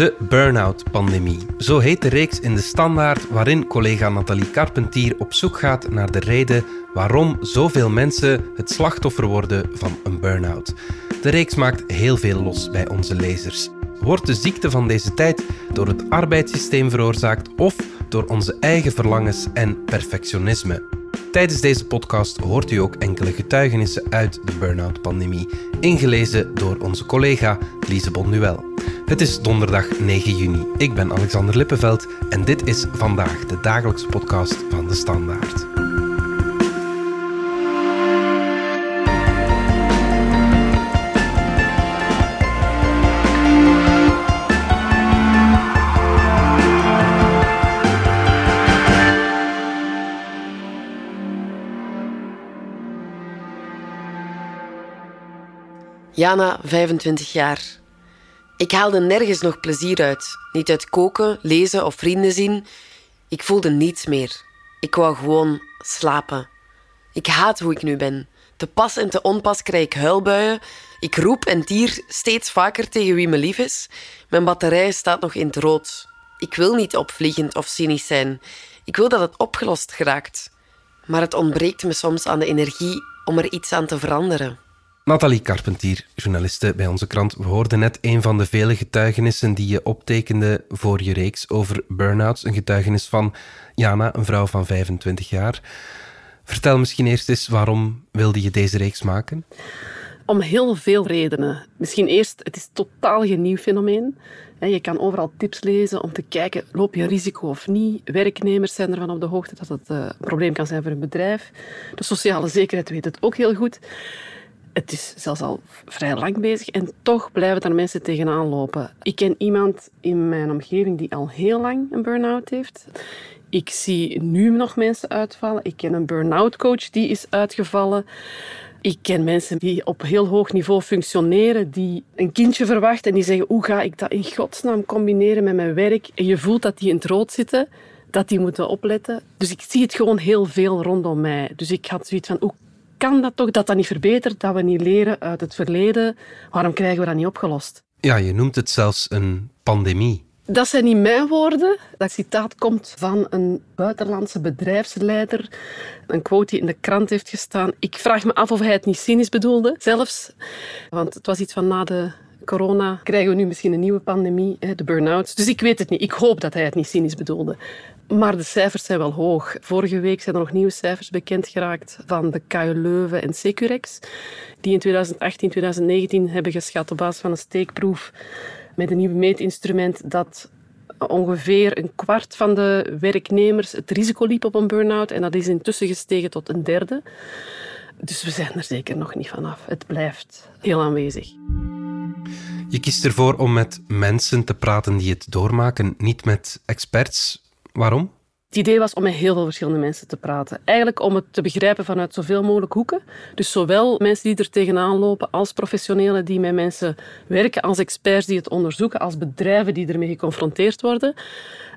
De burn-out-pandemie. Zo heet de reeks in de standaard waarin collega Nathalie Carpentier op zoek gaat naar de reden waarom zoveel mensen het slachtoffer worden van een burn-out. De reeks maakt heel veel los bij onze lezers. Wordt de ziekte van deze tijd door het arbeidssysteem veroorzaakt of door onze eigen verlangens en perfectionisme? Tijdens deze podcast hoort u ook enkele getuigenissen uit de burn-out-pandemie, ingelezen door onze collega Lise Bonduel. Het is donderdag 9 juni. Ik ben Alexander Lippenveld en dit is vandaag de dagelijkse podcast van de Standaard. Jana, 25 jaar. Ik haalde nergens nog plezier uit. Niet uit koken, lezen of vrienden zien. Ik voelde niets meer. Ik wou gewoon slapen. Ik haat hoe ik nu ben. Te pas en te onpas krijg ik huilbuien. Ik roep en tier steeds vaker tegen wie me lief is. Mijn batterij staat nog in het rood. Ik wil niet opvliegend of cynisch zijn. Ik wil dat het opgelost geraakt. Maar het ontbreekt me soms aan de energie om er iets aan te veranderen. Nathalie Carpentier, journaliste bij onze krant. We hoorden net een van de vele getuigenissen die je optekende voor je reeks over burn-outs. Een getuigenis van Jana, een vrouw van 25 jaar. Vertel misschien eerst eens waarom wilde je deze reeks maken? Om heel veel redenen. Misschien eerst, het is totaal geen nieuw fenomeen. Je kan overal tips lezen om te kijken, loop je risico of niet? Werknemers zijn ervan op de hoogte dat het eh, een probleem kan zijn voor een bedrijf. De sociale zekerheid weet het ook heel goed het is zelfs al vrij lang bezig en toch blijven er mensen tegenaan lopen. Ik ken iemand in mijn omgeving die al heel lang een burn-out heeft. Ik zie nu nog mensen uitvallen. Ik ken een burn-out coach die is uitgevallen. Ik ken mensen die op heel hoog niveau functioneren, die een kindje verwachten en die zeggen hoe ga ik dat in godsnaam combineren met mijn werk? En je voelt dat die in het rood zitten, dat die moeten opletten. Dus ik zie het gewoon heel veel rondom mij. Dus ik had zoiets van hoe kan dat toch, dat dat niet verbetert, dat we niet leren uit het verleden? Waarom krijgen we dat niet opgelost? Ja, je noemt het zelfs een pandemie. Dat zijn niet mijn woorden. Dat citaat komt van een buitenlandse bedrijfsleider. Een quote die in de krant heeft gestaan. Ik vraag me af of hij het niet cynisch bedoelde, zelfs. Want het was iets van na de corona krijgen we nu misschien een nieuwe pandemie, de burn-outs. Dus ik weet het niet. Ik hoop dat hij het niet cynisch bedoelde. Maar de cijfers zijn wel hoog. Vorige week zijn er nog nieuwe cijfers bekend geraakt van de KU Leuven en Securex, die in 2018, 2019 hebben geschat op basis van een steekproef met een nieuw meetinstrument dat ongeveer een kwart van de werknemers het risico liep op een burn-out en dat is intussen gestegen tot een derde. Dus we zijn er zeker nog niet vanaf. Het blijft heel aanwezig. Je kiest ervoor om met mensen te praten die het doormaken, niet met experts. Waarom? Het idee was om met heel veel verschillende mensen te praten. Eigenlijk om het te begrijpen vanuit zoveel mogelijk hoeken. Dus zowel mensen die er tegenaan lopen, als professionelen die met mensen werken, als experts die het onderzoeken, als bedrijven die ermee geconfronteerd worden.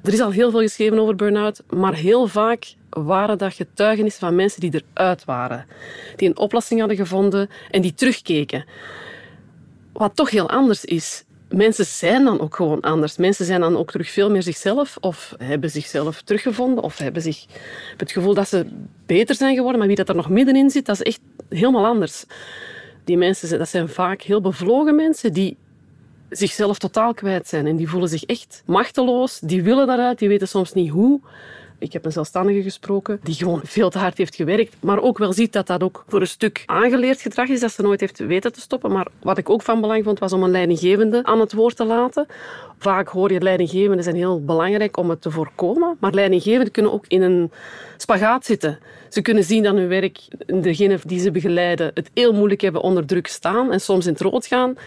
Er is al heel veel geschreven over burn-out, maar heel vaak waren dat getuigenissen van mensen die eruit waren. Die een oplossing hadden gevonden en die terugkeken. Wat toch heel anders is mensen zijn dan ook gewoon anders. Mensen zijn dan ook terug veel meer zichzelf of hebben zichzelf teruggevonden of hebben zich het gevoel dat ze beter zijn geworden. Maar wie dat er nog middenin zit, dat is echt helemaal anders. Die mensen dat zijn vaak heel bevlogen mensen die zichzelf totaal kwijt zijn en die voelen zich echt machteloos. Die willen daaruit, die weten soms niet hoe. Ik heb een zelfstandige gesproken die gewoon veel te hard heeft gewerkt, maar ook wel ziet dat dat ook voor een stuk aangeleerd gedrag is, dat ze nooit heeft weten te stoppen. Maar wat ik ook van belang vond, was om een leidinggevende aan het woord te laten. Vaak hoor je leidinggevenden zijn heel belangrijk om het te voorkomen, maar leidinggevenden kunnen ook in een spagaat zitten. Ze kunnen zien dat hun werk, degene die ze begeleiden, het heel moeilijk hebben onder druk staan en soms in het rood gaan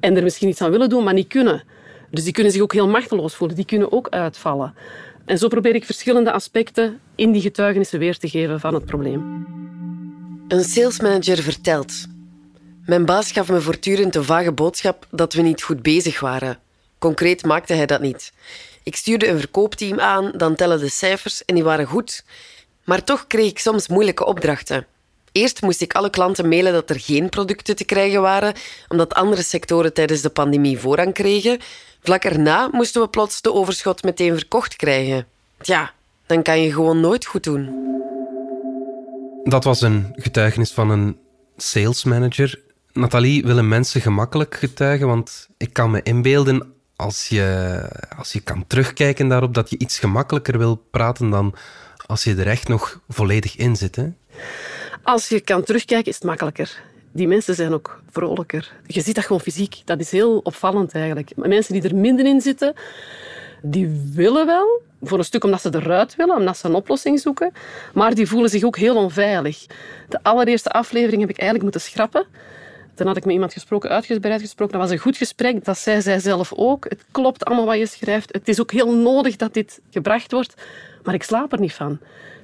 en er misschien iets aan willen doen, maar niet kunnen. Dus die kunnen zich ook heel machteloos voelen. Die kunnen ook uitvallen. En zo probeer ik verschillende aspecten in die getuigenissen weer te geven van het probleem. Een salesmanager vertelt. Mijn baas gaf me voortdurend de vage boodschap dat we niet goed bezig waren. Concreet maakte hij dat niet. Ik stuurde een verkoopteam aan, dan tellen de cijfers en die waren goed. Maar toch kreeg ik soms moeilijke opdrachten. Eerst moest ik alle klanten mailen dat er geen producten te krijgen waren, omdat andere sectoren tijdens de pandemie voorrang kregen. Vlak erna moesten we plots de overschot meteen verkocht krijgen. Ja, dan kan je gewoon nooit goed doen. Dat was een getuigenis van een sales manager. Nathalie willen mensen gemakkelijk getuigen, want ik kan me inbeelden als je, als je kan terugkijken daarop dat je iets gemakkelijker wil praten dan als je er echt nog volledig in zit. Hè? Als je kan terugkijken, is het makkelijker. Die mensen zijn ook vrolijker. Je ziet dat gewoon fysiek. Dat is heel opvallend eigenlijk. Mensen die er minder in zitten, die willen wel. Voor een stuk omdat ze eruit willen, omdat ze een oplossing zoeken. Maar die voelen zich ook heel onveilig. De allereerste aflevering heb ik eigenlijk moeten schrappen. Toen had ik met iemand gesproken, uitgebreid gesproken. Dat was een goed gesprek. Dat zei zij zelf ook. Het klopt allemaal wat je schrijft. Het is ook heel nodig dat dit gebracht wordt. Maar ik slaap er niet van.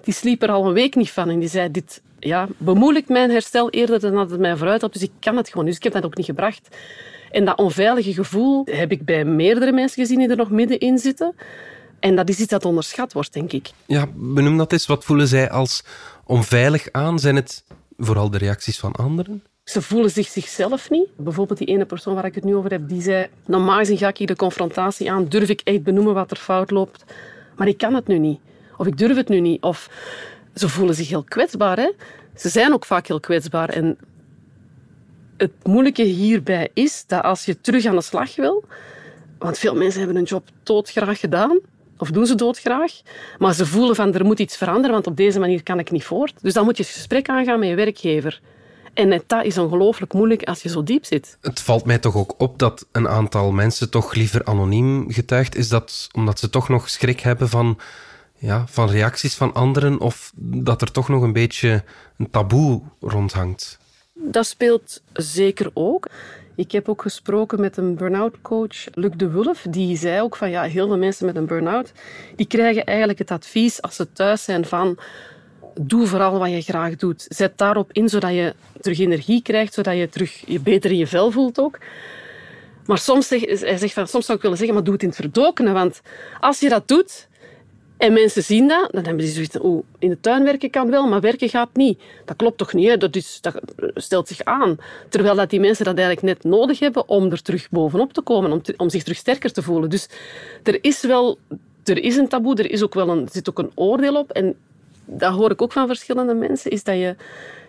Die sliep er al een week niet van. En die zei, dit ja, bemoeilijkt mijn herstel eerder dan dat het mij vooruit had. Dus ik kan het gewoon. Dus ik heb dat ook niet gebracht. En dat onveilige gevoel heb ik bij meerdere mensen gezien die er nog middenin zitten. En dat is iets dat onderschat wordt, denk ik. Ja, benoem dat eens. Wat voelen zij als onveilig aan? Zijn het vooral de reacties van anderen? Ze voelen zich zichzelf niet. Bijvoorbeeld die ene persoon waar ik het nu over heb, die zei... Normaal ga ik hier de confrontatie aan. Durf ik echt benoemen wat er fout loopt? Maar ik kan het nu niet. Of ik durf het nu niet. Of ze voelen zich heel kwetsbaar. Hè? Ze zijn ook vaak heel kwetsbaar. En het moeilijke hierbij is dat als je terug aan de slag wil... Want veel mensen hebben een job doodgraag gedaan. Of doen ze doodgraag. Maar ze voelen van, er moet iets veranderen, want op deze manier kan ik niet voort. Dus dan moet je het gesprek aangaan met je werkgever. En dat is ongelooflijk moeilijk als je zo diep zit. Het valt mij toch ook op dat een aantal mensen toch liever anoniem getuigt. Is dat omdat ze toch nog schrik hebben van, ja, van reacties van anderen? Of dat er toch nog een beetje een taboe rondhangt? Dat speelt zeker ook. Ik heb ook gesproken met een burn-out coach, Luc de Wulf. Die zei ook van ja, heel veel mensen met een burn-out, die krijgen eigenlijk het advies als ze thuis zijn van doe vooral wat je graag doet. Zet daarop in, zodat je terug energie krijgt, zodat je terug je beter in je vel voelt ook. Maar soms, zeg, hij zegt van, soms zou ik willen zeggen, maar doe het in het verdokene. Want als je dat doet en mensen zien dat, dan hebben ze zoiets oh, in de tuin werken kan wel, maar werken gaat niet. Dat klopt toch niet? Dat, is, dat stelt zich aan. Terwijl dat die mensen dat eigenlijk net nodig hebben om er terug bovenop te komen, om, zich terug sterker te voelen. Dus er is wel er is een taboe, er, is ook wel een, zit ook een oordeel op. En dat hoor ik ook van verschillende mensen, is dat je,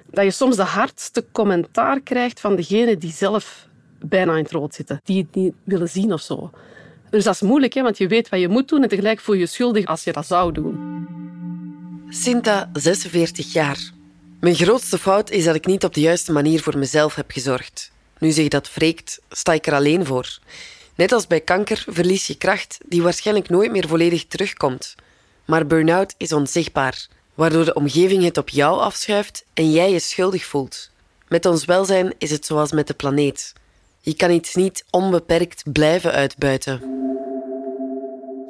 dat je soms de hardste commentaar krijgt van degene die zelf bijna in het rood zitten. Die het niet willen zien of zo. Dus dat is moeilijk, hè, want je weet wat je moet doen en tegelijk voel je je schuldig als je dat zou doen. Sinta, 46 jaar. Mijn grootste fout is dat ik niet op de juiste manier voor mezelf heb gezorgd. Nu zich dat wreekt, sta ik er alleen voor. Net als bij kanker verlies je kracht die waarschijnlijk nooit meer volledig terugkomt. Maar burn-out is onzichtbaar waardoor de omgeving het op jou afschuift en jij je schuldig voelt. Met ons welzijn is het zoals met de planeet. Je kan iets niet onbeperkt blijven uitbuiten.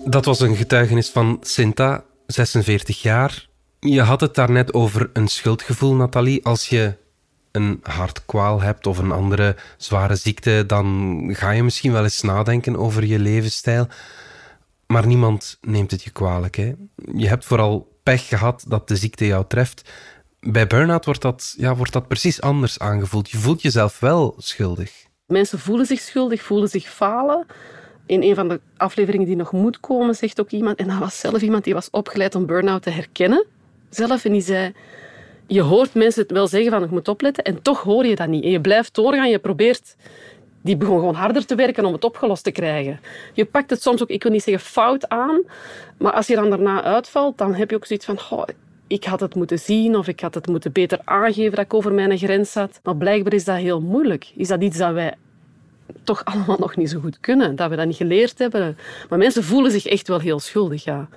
Dat was een getuigenis van Sinta, 46 jaar. Je had het daarnet over een schuldgevoel, Nathalie. Als je een hartkwaal hebt of een andere zware ziekte, dan ga je misschien wel eens nadenken over je levensstijl. Maar niemand neemt het je kwalijk. Hè? Je hebt vooral pech gehad dat de ziekte jou treft. Bij burn-out wordt dat, ja, wordt dat precies anders aangevoeld. Je voelt jezelf wel schuldig. Mensen voelen zich schuldig, voelen zich falen. In een van de afleveringen die nog moet komen, zegt ook iemand, en dat was zelf iemand die was opgeleid om burn-out te herkennen. Zelf, en die zei, je hoort mensen het wel zeggen van, ik moet opletten, en toch hoor je dat niet. En je blijft doorgaan, je probeert die begon gewoon harder te werken om het opgelost te krijgen. Je pakt het soms ook, ik wil niet zeggen fout aan, maar als je dan daarna uitvalt, dan heb je ook zoiets van, oh, ik had het moeten zien of ik had het moeten beter aangeven dat ik over mijn grens zat. Maar blijkbaar is dat heel moeilijk. Is dat iets dat wij toch allemaal nog niet zo goed kunnen, dat we dat niet geleerd hebben. Maar mensen voelen zich echt wel heel schuldig, ja.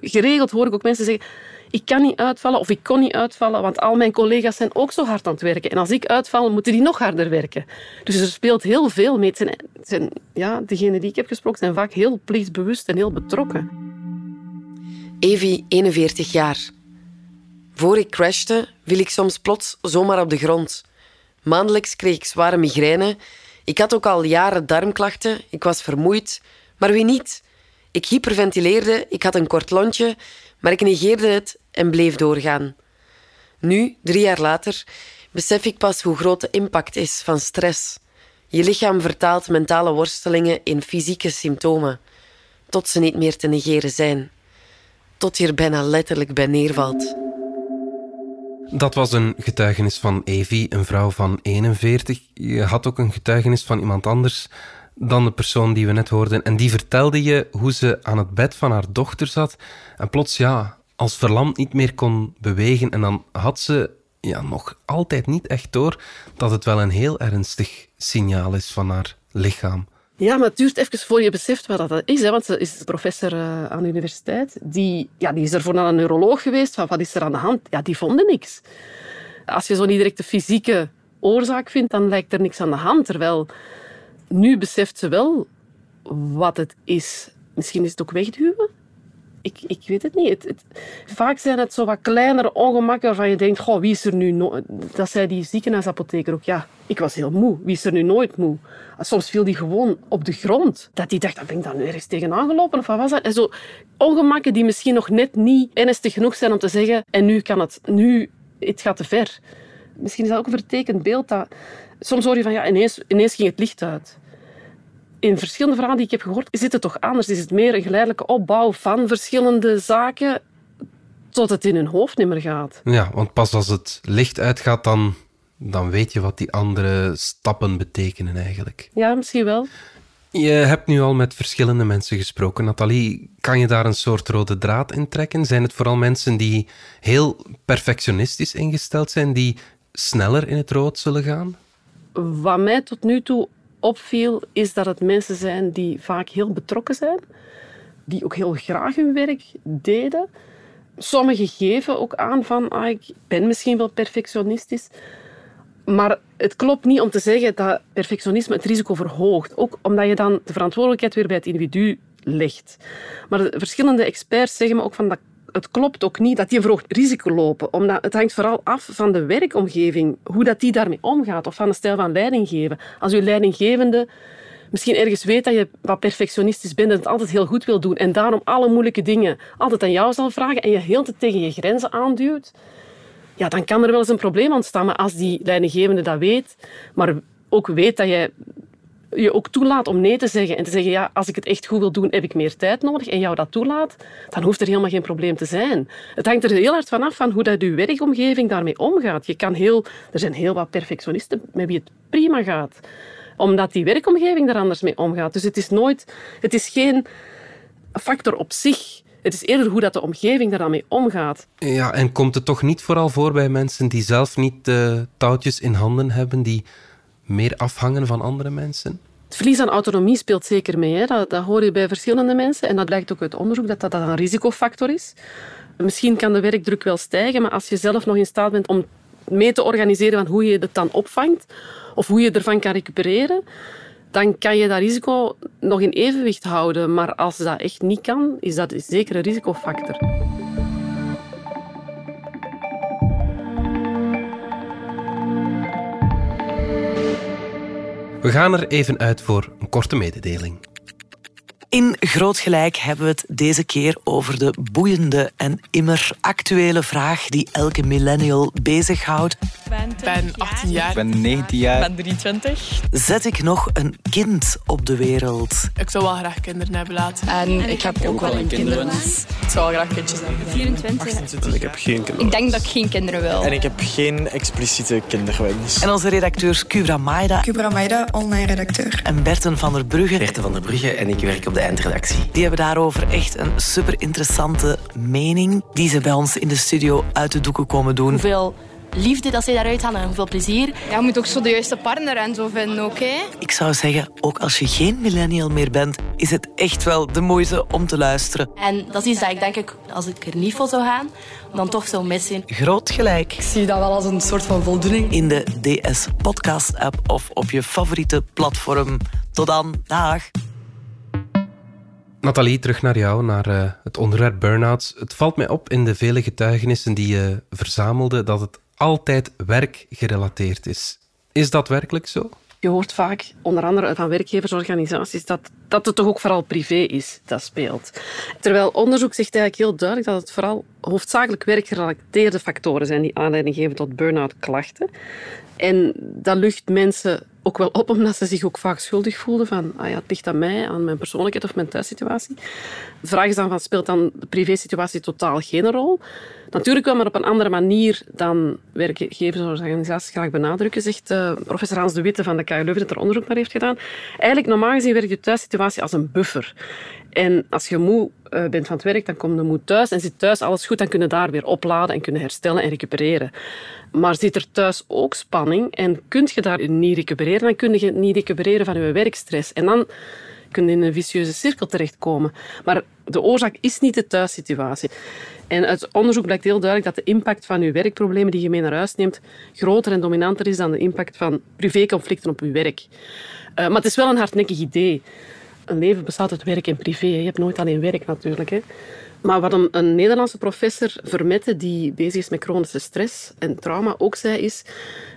Geregeld hoor ik ook mensen zeggen, ik kan niet uitvallen of ik kon niet uitvallen, want al mijn collega's zijn ook zo hard aan het werken. En als ik uitval, moeten die nog harder werken. Dus er speelt heel veel mee. ja, degenen die ik heb gesproken zijn vaak heel plichtbewust en heel betrokken. Evie, 41 jaar. Voor ik crashte, viel ik soms plots zomaar op de grond. Maandelijks kreeg ik zware migraine. Ik had ook al jaren darmklachten. Ik was vermoeid. Maar wie niet? Ik hyperventileerde, ik had een kort lontje, maar ik negeerde het en bleef doorgaan. Nu, drie jaar later, besef ik pas hoe groot de impact is van stress. Je lichaam vertaalt mentale worstelingen in fysieke symptomen, tot ze niet meer te negeren zijn. Tot je er bijna letterlijk bij neervalt. Dat was een getuigenis van Evie, een vrouw van 41. Je had ook een getuigenis van iemand anders dan de persoon die we net hoorden. En die vertelde je hoe ze aan het bed van haar dochter zat en plots, ja, als verlamd niet meer kon bewegen. En dan had ze ja, nog altijd niet echt door dat het wel een heel ernstig signaal is van haar lichaam. Ja, maar het duurt even voor je beseft wat dat is. Hè? Want ze is professor eh, aan de universiteit. Die, ja, die is ervoor naar een neuroloog geweest. Van wat is er aan de hand? Ja, die vonden niks. Als je zo niet direct de fysieke oorzaak vindt, dan lijkt er niks aan de hand. Terwijl nu beseft ze wel wat het is. Misschien is het ook wegduwen? Ik, ik weet het niet. Het, vaak zijn het zo wat kleinere ongemakken waarvan je denkt, goh, wie is er nu... No dat zei die ziekenhuisapotheker ook. Ja, ik was heel moe. Wie is er nu nooit moe? Soms viel die gewoon op de grond. Dat die dacht, dat ben ik dan ergens tegenaan gelopen? Of wat was dat? En zo ongemakken die misschien nog net niet ernstig genoeg zijn om te zeggen, en nu kan het, nu, het gaat te ver. Misschien is dat ook een vertekend beeld dat... Soms hoor je van, ja, ineens, ineens ging het licht uit in verschillende verhalen die ik heb gehoord, zit het toch anders. Is het meer een geleidelijke opbouw van verschillende zaken tot het in hun hoofd niet meer gaat. Ja, want pas als het licht uitgaat, dan, dan weet je wat die andere stappen betekenen eigenlijk. Ja, misschien wel. Je hebt nu al met verschillende mensen gesproken. Nathalie, kan je daar een soort rode draad in trekken? Zijn het vooral mensen die heel perfectionistisch ingesteld zijn, die sneller in het rood zullen gaan? Wat mij tot nu toe opviel, is dat het mensen zijn die vaak heel betrokken zijn, die ook heel graag hun werk deden. Sommigen geven ook aan van, ah, ik ben misschien wel perfectionistisch. Maar het klopt niet om te zeggen dat perfectionisme het risico verhoogt. Ook omdat je dan de verantwoordelijkheid weer bij het individu legt. Maar de verschillende experts zeggen me ook van dat het klopt ook niet dat een verhoogd risico lopen. Omdat het hangt vooral af van de werkomgeving, hoe dat die daarmee omgaat, of van de stijl van leiding geven. Als je leidinggevende misschien ergens weet dat je wat perfectionistisch bent en het altijd heel goed wil doen en daarom alle moeilijke dingen altijd aan jou zal vragen en je heel te tegen je grenzen aanduwt, ja, dan kan er wel eens een probleem ontstaan. Maar als die leidinggevende dat weet, maar ook weet dat je je ook toelaat om nee te zeggen en te zeggen, ja, als ik het echt goed wil doen, heb ik meer tijd nodig en jou dat toelaat, dan hoeft er helemaal geen probleem te zijn. Het hangt er heel hard van af van hoe dat je werkomgeving daarmee omgaat. Je kan heel, er zijn heel wat perfectionisten met wie het prima gaat omdat die werkomgeving er anders mee omgaat. Dus het is nooit, het is geen factor op zich. Het is eerder hoe dat de omgeving daar dan mee omgaat. Ja, en komt het toch niet vooral voor bij mensen die zelf niet de touwtjes in handen hebben, die meer afhangen van andere mensen? Het verlies aan autonomie speelt zeker mee. Dat hoor je bij verschillende mensen. En dat blijkt ook uit onderzoek dat dat een risicofactor is. Misschien kan de werkdruk wel stijgen, maar als je zelf nog in staat bent om mee te organiseren van hoe je het dan opvangt of hoe je ervan kan recupereren, dan kan je dat risico nog in evenwicht houden. Maar als dat echt niet kan, is dat zeker een risicofactor. We gaan er even uit voor een korte mededeling. In Groot Gelijk hebben we het deze keer over de boeiende en immer actuele vraag die elke millennial bezighoudt. Ik ben 18 jaar. Ik ben 19 jaar. Ik ben 23. Zet ik nog een kind op de wereld? Ik zou wel graag kinderen hebben laten. En, ik heb ook wel een kinderwens. Ik zou wel graag kindjes hebben. 24. Ik heb geen kinderen. Ik denk dat ik geen kinderen wil. En ik heb geen expliciete kinderwens. En onze redacteurs Kubra Maida Kubra Maida, online redacteur. en Berten van der Brugge, Berthe van der Brugge en ik werk op de eindredactie. die hebben daarover echt een super interessante mening die ze bij ons in de studio uit de doeken komen doen. Hoeveel liefde dat zij daaruit halen en hoeveel plezier. Ja, je moet ook zo de juiste partner en zo vinden, oké? Ik zou zeggen, ook als je geen millennial meer bent, is het echt wel de moeite om te luisteren. En dat is iets dat ik denk ik, als ik er niet voor zou gaan, dan toch zou missen. Groot gelijk. Ik zie dat wel als een soort van voldoening. In de DS Podcast app of op je favoriete platform. Tot dan, dag. Nathalie, terug naar jou, naar eh, het onderwerp burn-outs. Het valt mij op in de vele getuigenissen die je verzamelde dat het altijd werkgerelateerd is. Is dat werkelijk zo? Je hoort vaak, onder andere van werkgeversorganisaties, dat, dat het toch ook vooral privé is dat speelt. Terwijl onderzoek zegt eigenlijk heel duidelijk dat het vooral hoofdzakelijk werkgerelateerde factoren zijn die aanleiding geven tot burn-out klachten. En dat lucht mensen ook wel op, omdat ze zich ook vaak schuldig voelden van ah ja, het ligt aan mij, aan mijn persoonlijkheid of mijn thuissituatie. De vraag is dan van, speelt dan de privésituatie totaal geen rol? Natuurlijk wel, maar op een andere manier dan werkgeversorganisaties graag benadrukken, zegt uh, professor Hans de Witte van de KU Leuven, dat er onderzoek naar heeft gedaan. Eigenlijk, normaal gezien werkt je thuissituatie als een buffer. En als je moe uh, bent van het werk, dan kom je moe thuis en zit thuis alles goed, dan je daar weer opladen en kunnen herstellen en recupereren. Maar zit er thuis ook spanning en kun je daar niet recupereren, dan kun je niet recupereren van je werkstress. En dan kun je in een vicieuze cirkel terechtkomen. Maar de oorzaak is niet de thuissituatie. En uit onderzoek blijkt heel duidelijk dat de impact van je werkproblemen die je mee naar huis neemt groter en dominanter is dan de impact van privéconflicten op je werk. Uh, maar het is wel een hardnekkig idee. Een leven bestaat uit werk en privé. Je hebt nooit alleen werk natuurlijk. Hè. Maar wat een, een, Nederlandse professor Vermette, die bezig is met chronische stress en trauma, ook zei, is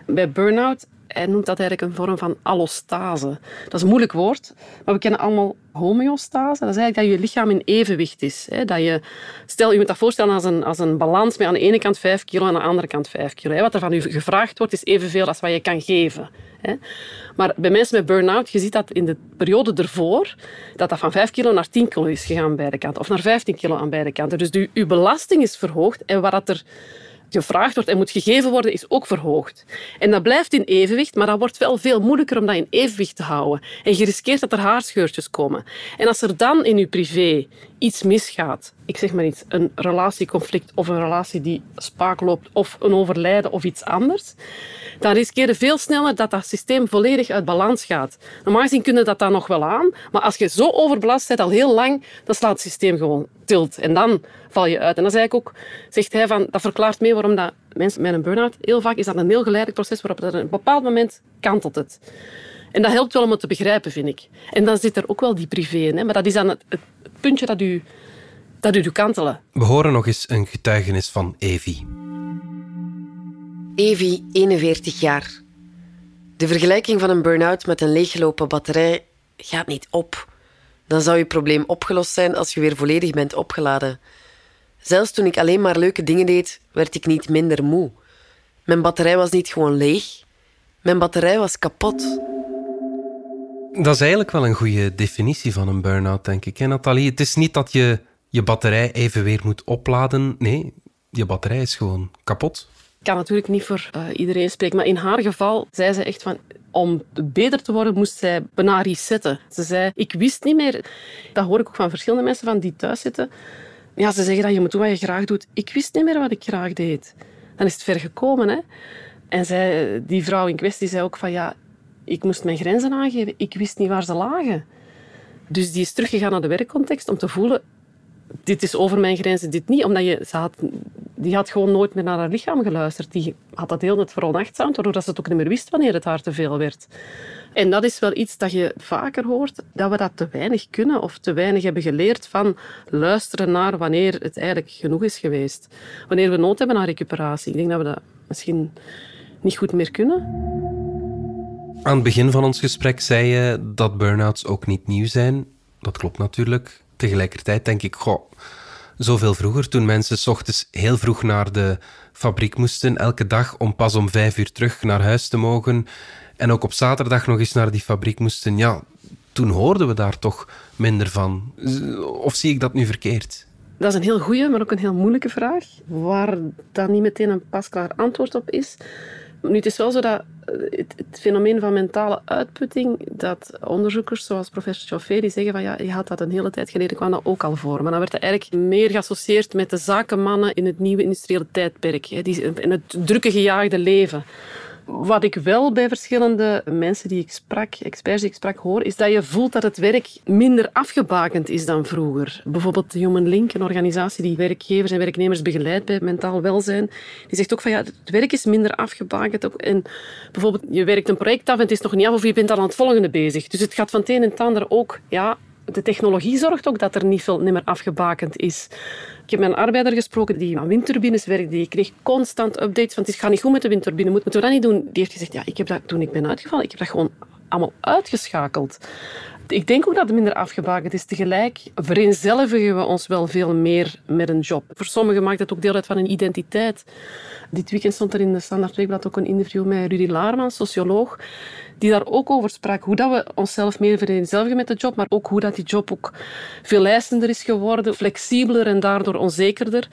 bij burn-out hij noemt dat eigenlijk een vorm van allostase. Dat is een moeilijk woord, maar we kennen allemaal homeostase. Dat is eigenlijk dat je lichaam in evenwicht is. Dat je, stel, je moet dat voorstellen als een, als een balans met aan de ene kant 5 kilo en aan de andere kant 5 kilo. Wat er van u gevraagd wordt, is evenveel als wat je kan geven. Maar bij mensen met burn-out, je ziet dat in de periode ervoor, dat dat van 5 kilo naar 10 kilo is gegaan aan beide kanten. Of naar 15 kilo aan beide kanten. Dus uw belasting is verhoogd en wat er gevraagd wordt en moet gegeven worden, is ook verhoogd. En dat blijft in evenwicht, maar dat wordt wel veel moeilijker om dat in evenwicht te houden. En je riskeert dat er haarscheurtjes komen. En als er dan in je privé iets misgaat, ik zeg maar iets, een relatieconflict of een relatie die spaak loopt of een overlijden of iets anders, dan riskeer je veel sneller dat dat systeem volledig uit balans gaat. Normaal gezien kunnen dat dan nog wel aan, maar als je zo overbelast bent al heel lang, dan slaat het systeem gewoon tilt. En dan val je uit. En dat is eigenlijk ook, zegt hij, van, dat verklaart mee waarom dat mensen met een burn-out, heel vaak is dat een heel geleidelijk proces waarop dat op een bepaald moment kantelt het. En dat helpt wel om het te begrijpen, vind ik. En dan zit er ook wel die privé in. Hè? Maar dat is dan het puntje dat u, dat u doet kantelen. We horen nog eens een getuigenis van Evi. Evi, 41 jaar. De vergelijking van een burn-out met een leeggelopen batterij gaat niet op. Dan zou je probleem opgelost zijn als je weer volledig bent opgeladen. Zelfs toen ik alleen maar leuke dingen deed, werd ik niet minder moe. Mijn batterij was niet gewoon leeg, mijn batterij was kapot. Dat is eigenlijk wel een goede definitie van een burn-out, denk ik. Hè, Nathalie? Het is niet dat je je batterij even weer moet opladen. Nee, je batterij is gewoon kapot. Ik kan natuurlijk niet voor uh, iedereen spreken, maar in haar geval zei ze echt van om beter te worden moest zij bijna resetten. Ze zei, ik wist niet meer... Dat hoor ik ook van verschillende mensen van die thuis zitten. Ja, ze zeggen dat je moet doen wat je graag doet. Ik wist niet meer wat ik graag deed. Dan is het ver gekomen. Hè? En zij, die vrouw in kwestie zei ook van ja, ik moest mijn grenzen aangeven. Ik wist niet waar ze lagen. Dus die is teruggegaan naar de werkcontext om te voelen dit is over mijn grenzen, dit niet. Omdat je, had, die had gewoon nooit meer naar haar lichaam geluisterd. Die had dat heel net veronachtzaamd, waardoor ze het ook niet meer wist wanneer het haar te veel werd. En dat is wel iets dat je vaker hoort, dat we dat te weinig kunnen of te weinig hebben geleerd van luisteren naar wanneer het eigenlijk genoeg is geweest. Wanneer we nood hebben aan recuperatie. Ik denk dat we dat misschien niet goed meer kunnen. Aan het begin van ons gesprek zei je dat burn-outs ook niet nieuw zijn. Dat klopt natuurlijk tegelijkertijd denk ik, goh, zoveel vroeger, toen mensen s ochtends heel vroeg naar de fabriek moesten, elke dag om pas om vijf uur terug naar huis te mogen, en ook op zaterdag nog eens naar die fabriek moesten, ja, toen hoorden we daar toch minder van. Of zie ik dat nu verkeerd? Dat is een heel goede, maar ook een heel moeilijke vraag, waar dan niet meteen een pasklaar antwoord op is. Nu, het is wel zo dat eh, het, fenomeen van mentale uitputting, dat onderzoekers zoals professor Chauffé, die zeggen van ja, je had dat een hele tijd geleden, kwam dat ook al voor. Maar dan werd dat eigenlijk meer geassocieerd met de zakenmannen in het nieuwe industriële tijdperk, in het drukke gejaagde leven. Wat ik wel bij verschillende mensen die ik sprak, experts die ik sprak, hoor, is dat je voelt dat het werk minder afgebakend is dan vroeger. Bijvoorbeeld Human Link, een organisatie die werkgevers en werknemers begeleidt bij mentaal welzijn, die zegt ook van ja, het werk is minder afgebakend. En bijvoorbeeld, je werkt een project af en het is nog niet af of je bent al aan het volgende bezig. Dus het gaat van het een en het ander ook ja, de technologie zorgt ook dat er niet veel meer afgebakend is. Ik heb met een arbeider gesproken die aan windturbines werkt. Die kreeg constant updates van het gaat niet goed met de windturbine, moeten we dat niet doen? Die heeft gezegd, ja, ik heb dat toen ik ben uitgevallen, ik heb dat gewoon allemaal uitgeschakeld. Ik denk ook dat het minder afgebakend is. Tegelijk vereenzelvigen we ons wel veel meer met een job. Voor sommigen maakt het ook deel uit van een identiteit. Dit weekend stond er in de Standaard Weekblad ook een interview met Rudy Laarman, socioloog, die daar ook over sprak. Hoe dat we onszelf meer vereenzelvigen met de job, maar ook hoe dat die job ook veel eisender is geworden, flexibeler en daardoor onzekerder.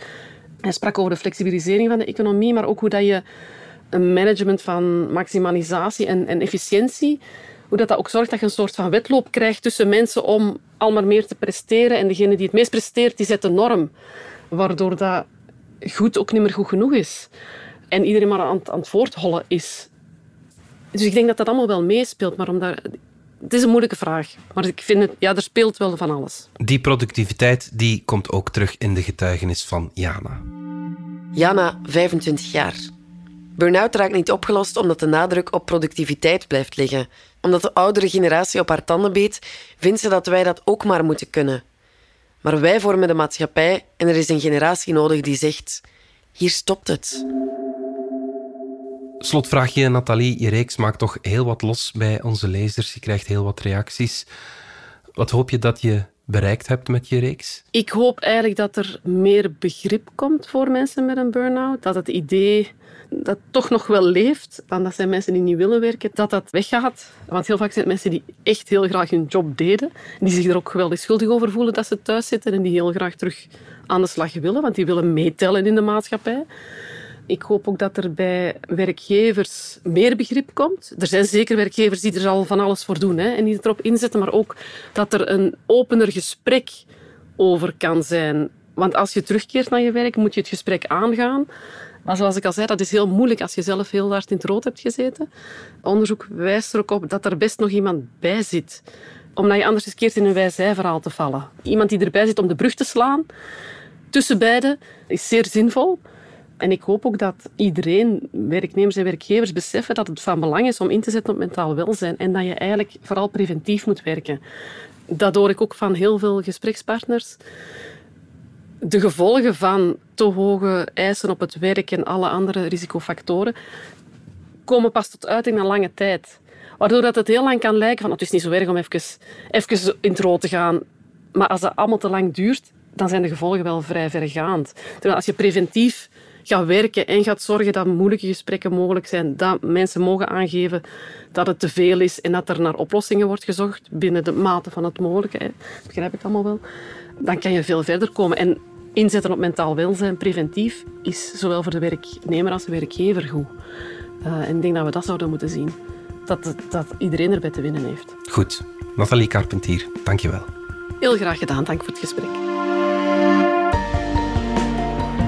Hij sprak over de flexibilisering van de economie, maar ook hoe dat je een management van maximalisatie en, en efficiëntie hoe dat, dat ook zorgt dat je een soort van wedloop krijgt tussen mensen om al maar meer te presteren. En degene die het meest presteert, die zet de norm. Waardoor dat goed ook niet meer goed genoeg is. En iedereen maar aan, aan het voorthollen is. Dus ik denk dat dat allemaal wel meespeelt. Maar omdat, het is een moeilijke vraag. Maar ik vind het, ja, er speelt wel van alles. Die productiviteit die komt ook terug in de getuigenis van Jana. Jana, 25 jaar. Burn-out raakt niet opgelost omdat de nadruk op productiviteit blijft liggen. Omdat de oudere generatie op haar tanden beet, vindt ze dat wij dat ook maar moeten kunnen. Maar wij vormen de maatschappij en er is een generatie nodig die zegt: hier stopt het. Slotvraagje, Nathalie. Je reeks maakt toch heel wat los bij onze lezers. Je krijgt heel wat reacties. Wat hoop je dat je bereikt hebt met je reeks? Ik hoop eigenlijk dat er meer begrip komt voor mensen met een burn-out. Dat het idee dat toch nog wel leeft, dan dat zijn mensen die niet willen werken, dat dat weggaat. Want heel vaak zijn het mensen die echt heel graag hun job deden, die zich er ook geweldig schuldig over voelen dat ze thuis zitten en die heel graag terug aan de slag willen, want die willen meetellen in de maatschappij. Ik hoop ook dat er bij werkgevers meer begrip komt. Er zijn zeker werkgevers die er al van alles voor doen hè, en die erop inzetten, maar ook dat er een opener gesprek over kan zijn. Want als je terugkeert naar je werk, moet je het gesprek aangaan. Maar zoals ik al zei, dat is heel moeilijk als je zelf heel hard in het rood hebt gezeten. Onderzoek wijst er ook op dat er best nog iemand bij zit. Omdat je anders riskeert in een wij-zij-verhaal te vallen. Iemand die erbij zit om de brug te slaan tussen beiden is zeer zinvol. En ik hoop ook dat iedereen, werknemers en werkgevers, beseffen dat het van belang is om in te zetten op mentaal welzijn. En dat je eigenlijk vooral preventief moet werken. Dat hoor ik ook van heel veel gesprekspartners de gevolgen van te hoge eisen op het werk en alle andere risicofactoren komen pas tot uiting na lange tijd. Waardoor dat het heel lang kan lijken van het is niet zo erg om even, even in het rood te gaan. Maar als dat allemaal te lang duurt, dan zijn de gevolgen wel vrij vergaand. Terwijl als je preventief gaat werken en gaat zorgen dat moeilijke gesprekken mogelijk zijn, dat mensen mogen aangeven dat het te veel is en dat er naar oplossingen wordt gezocht binnen de mate van het mogelijke, dat begrijp ik allemaal wel, dan kan je veel verder komen. En inzetten op mentaal welzijn, preventief, is zowel voor de werknemer als de werkgever goed. Uh, en ik denk dat we dat zouden moeten zien. Dat, dat iedereen erbij te winnen heeft. Goed. Nathalie Carpentier, dank je wel. Heel graag gedaan. Dank voor het gesprek.